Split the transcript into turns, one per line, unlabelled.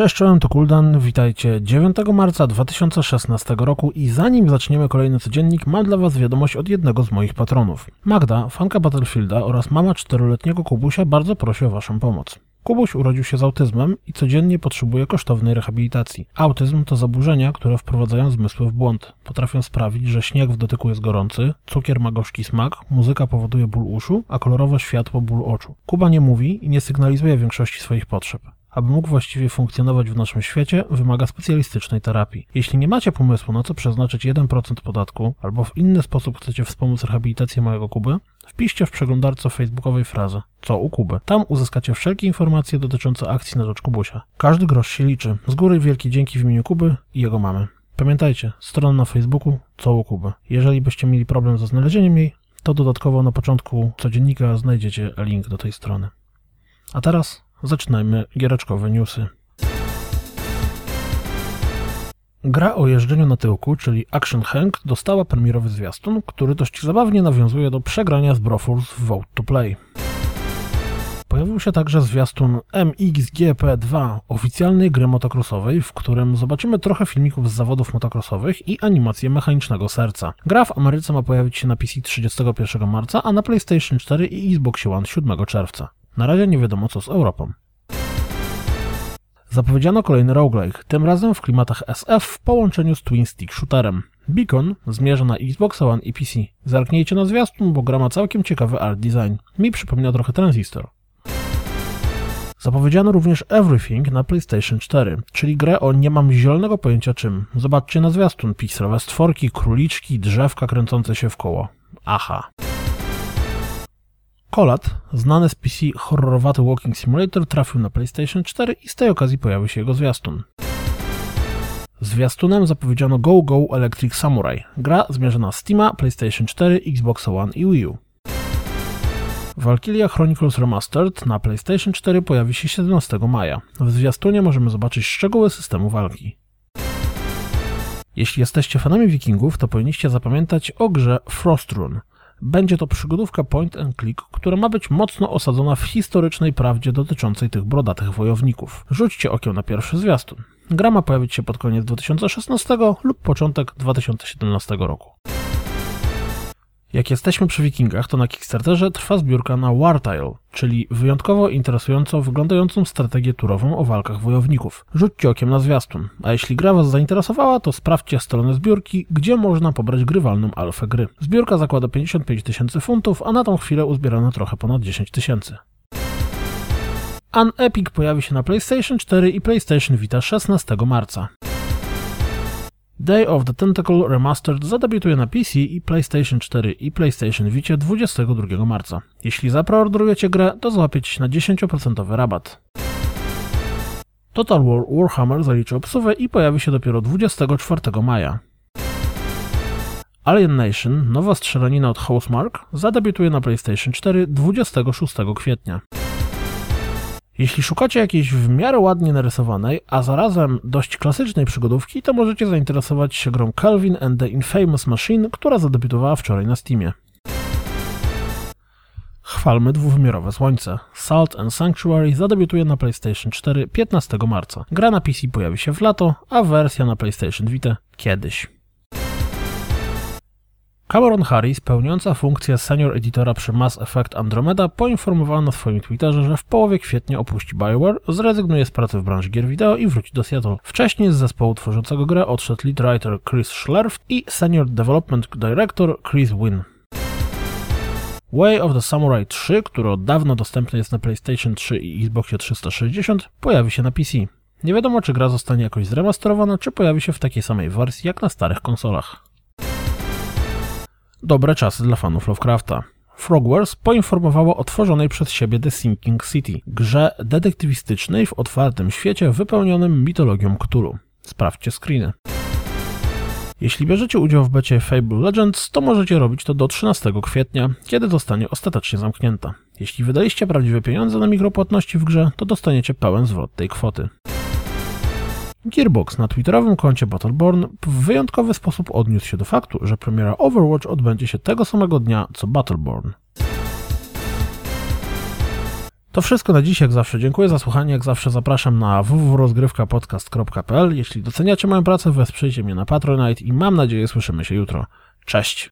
Cześć, czołem, to Kuldan, witajcie 9 marca 2016 roku i zanim zaczniemy kolejny codziennik, mam dla Was wiadomość od jednego z moich patronów. Magda, fanka Battlefielda oraz mama czteroletniego Kubusia bardzo prosi o Waszą pomoc. Kubuś urodził się z autyzmem i codziennie potrzebuje kosztownej rehabilitacji. Autyzm to zaburzenia, które wprowadzają zmysły w błąd. Potrafią sprawić, że śnieg w dotyku jest gorący, cukier ma gorzki smak, muzyka powoduje ból uszu, a kolorowe światło ból oczu. Kuba nie mówi i nie sygnalizuje większości swoich potrzeb. Aby mógł właściwie funkcjonować w naszym świecie, wymaga specjalistycznej terapii. Jeśli nie macie pomysłu, na co przeznaczyć 1% podatku, albo w inny sposób chcecie wspomóc rehabilitację małego Kuby, wpiszcie w przeglądarce facebookowej frazę co u Kuby. Tam uzyskacie wszelkie informacje dotyczące akcji na rzecz Kubusia. Każdy grosz się liczy. Z góry wielkie dzięki w imieniu Kuby i jego mamy. Pamiętajcie, strona na Facebooku co u Kuby. Jeżeli byście mieli problem ze znalezieniem jej, to dodatkowo na początku codziennika znajdziecie link do tej strony. A teraz Zaczynajmy giereczkowe newsy. Gra o jeżdżeniu na tyłku, czyli Action Hank, dostała premierowy zwiastun, który dość zabawnie nawiązuje do przegrania z Brofurs w Vote to Play. Pojawił się także zwiastun MXGP2, oficjalnej gry motocrossowej, w którym zobaczymy trochę filmików z zawodów motocrossowych i animację mechanicznego serca. Gra w Ameryce ma pojawić się na PC 31 marca, a na PlayStation 4 i Xbox One 7 czerwca. Na razie nie wiadomo co z Europą. Zapowiedziano kolejny roguelike, tym razem w klimatach SF w połączeniu z Twin Stick Shooterem. Beacon zmierza na Xbox One i PC. Zerknijcie na zwiastun, bo gra ma całkiem ciekawy art design. Mi przypomina trochę Transistor. Zapowiedziano również Everything na PlayStation 4, czyli grę o nie mam zielonego pojęcia czym. Zobaczcie na zwiastun, pikselowe stworki, króliczki, drzewka kręcące się w koło. Aha. Kolat, znany z PC horrorowaty Walking Simulator, trafił na PlayStation 4 i z tej okazji pojawił się jego zwiastun. Zwiastunem zapowiedziano Go Go Electric Samurai. Gra zmierza na Steama, PlayStation 4, Xbox One i Wii U. Valkyria Chronicles Remastered na PlayStation 4 pojawi się 17 maja. W zwiastunie możemy zobaczyć szczegóły systemu walki. Jeśli jesteście fanami wikingów, to powinniście zapamiętać o grze Frostrun. Będzie to przygodówka point and click, która ma być mocno osadzona w historycznej prawdzie dotyczącej tych brodatych wojowników. Rzućcie okiem na pierwszy zwiastun. Gra ma pojawić się pod koniec 2016 lub początek 2017 roku. Jak jesteśmy przy Wikingach, to na Kickstarterze trwa zbiórka na Wartile, czyli wyjątkowo interesująco wyglądającą strategię turową o walkach wojowników. Rzućcie okiem na zwiastun, a jeśli gra Was zainteresowała, to sprawdźcie stronę zbiórki, gdzie można pobrać grywalną alfę gry. Zbiórka zakłada 55 tysięcy funtów, a na tą chwilę uzbierano trochę ponad 10 tysięcy. Epic pojawi się na PlayStation 4 i PlayStation Vita 16 marca. Day of the Tentacle Remastered zadebiutuje na PC i PlayStation 4 i PlayStation Vita 22 marca. Jeśli zapreorderujecie grę, to złapiecie się na 10% rabat. Total War Warhammer zaliczy obsuwę i pojawi się dopiero 24 maja. Alien Nation, nowa strzelanina od Housemark, zadebiutuje na PlayStation 4 26 kwietnia. Jeśli szukacie jakiejś w miarę ładnie narysowanej, a zarazem dość klasycznej przygodówki, to możecie zainteresować się grą Calvin and the Infamous Machine, która zadebiutowała wczoraj na Steamie. Chwalmy dwuwymiarowe słońce. Salt and Sanctuary zadebiutuje na PlayStation 4 15 marca. Gra na PC pojawi się w lato, a wersja na PlayStation Vita kiedyś. Cameron Harris, pełniąca funkcję senior editora przy Mass Effect Andromeda, poinformowała na swoim Twitterze, że w połowie kwietnia opuści BioWare, zrezygnuje z pracy w branży gier wideo i wróci do Seattle. Wcześniej z zespołu tworzącego grę odszedł lead writer Chris Schlerf i senior development director Chris Wynn. Way of the Samurai 3, który od dawna dostępny jest na PlayStation 3 i Xboxie 360, pojawi się na PC. Nie wiadomo, czy gra zostanie jakoś zremasterowana, czy pojawi się w takiej samej wersji jak na starych konsolach. Dobre czasy dla fanów Lovecrafta. Frogwares poinformowało o tworzonej przez siebie The Sinking City, grze detektywistycznej w otwartym świecie wypełnionym mitologią Cthulhu. Sprawdźcie screeny. Jeśli bierzecie udział w becie Fable Legends, to możecie robić to do 13 kwietnia, kiedy zostanie ostatecznie zamknięta. Jeśli wydaliście prawdziwe pieniądze na mikropłatności w grze, to dostaniecie pełen zwrot tej kwoty. Gearbox na twitterowym koncie Battleborn w wyjątkowy sposób odniósł się do faktu, że premiera Overwatch odbędzie się tego samego dnia co Battleborn. To wszystko na dziś, jak zawsze. Dziękuję za słuchanie, jak zawsze zapraszam na www.rozgrywkapodcast.pl. Jeśli doceniacie moją pracę, wesprzyjcie mnie na Patronite i mam nadzieję słyszymy się jutro. Cześć!